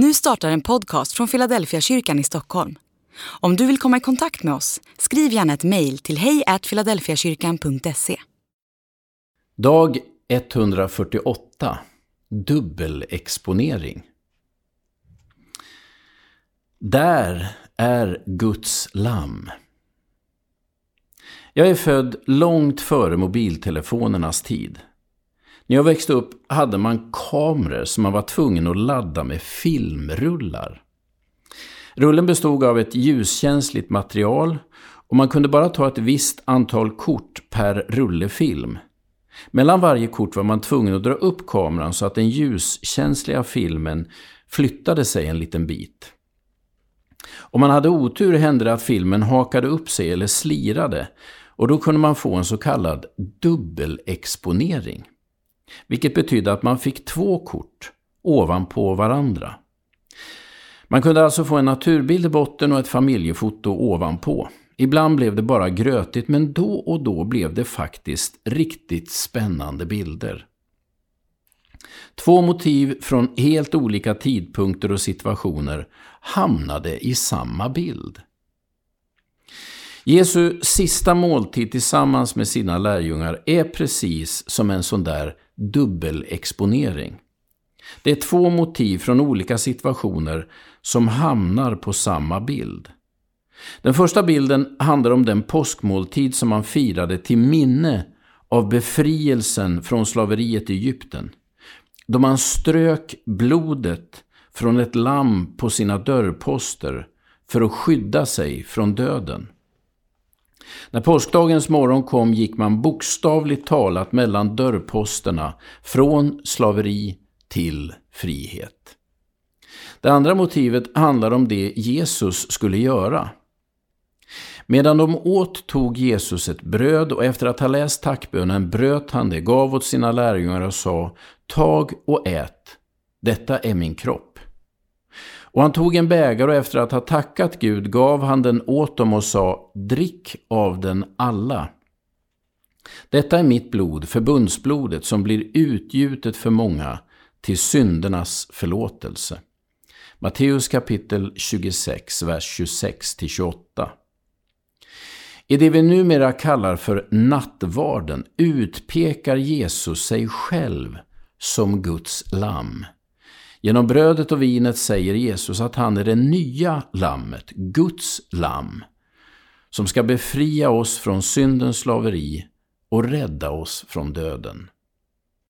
Nu startar en podcast från Philadelphia kyrkan i Stockholm. Om du vill komma i kontakt med oss, skriv gärna ett mejl till hejfiladelfiakyrkan.se. Dag 148 Dubbelexponering Där är Guds lamm. Jag är född långt före mobiltelefonernas tid. När jag växte upp hade man kameror som man var tvungen att ladda med filmrullar. Rullen bestod av ett ljuskänsligt material och man kunde bara ta ett visst antal kort per rullefilm. Mellan varje kort var man tvungen att dra upp kameran så att den ljuskänsliga filmen flyttade sig en liten bit. Om man hade otur hände det att filmen hakade upp sig eller slirade och då kunde man få en så kallad dubbelexponering. Vilket betydde att man fick två kort ovanpå varandra. Man kunde alltså få en naturbild i botten och ett familjefoto ovanpå. Ibland blev det bara grötigt men då och då blev det faktiskt riktigt spännande bilder. Två motiv från helt olika tidpunkter och situationer hamnade i samma bild. Jesu sista måltid tillsammans med sina lärjungar är precis som en sån där dubbelexponering. Det är två motiv från olika situationer som hamnar på samma bild. Den första bilden handlar om den påskmåltid som man firade till minne av befrielsen från slaveriet i Egypten. Då man strök blodet från ett lamm på sina dörrposter för att skydda sig från döden. När påskdagens morgon kom gick man bokstavligt talat mellan dörrposterna från slaveri till frihet. Det andra motivet handlar om det Jesus skulle göra. Medan de åt tog Jesus ett bröd och efter att ha läst tackbönen bröt han det, gav åt sina lärjungar och sa Tag och ät, detta är min kropp. Och han tog en bägare och efter att ha tackat Gud gav han den åt dem och sa Drick av den alla. Detta är mitt blod, förbundsblodet, som blir utgjutet för många till syndernas förlåtelse. Matteus kapitel 26, vers 26-28. I det vi numera kallar för nattvarden utpekar Jesus sig själv som Guds lamm. Genom brödet och vinet säger Jesus att han är det nya lammet, Guds lamm, som ska befria oss från syndens slaveri och rädda oss från döden.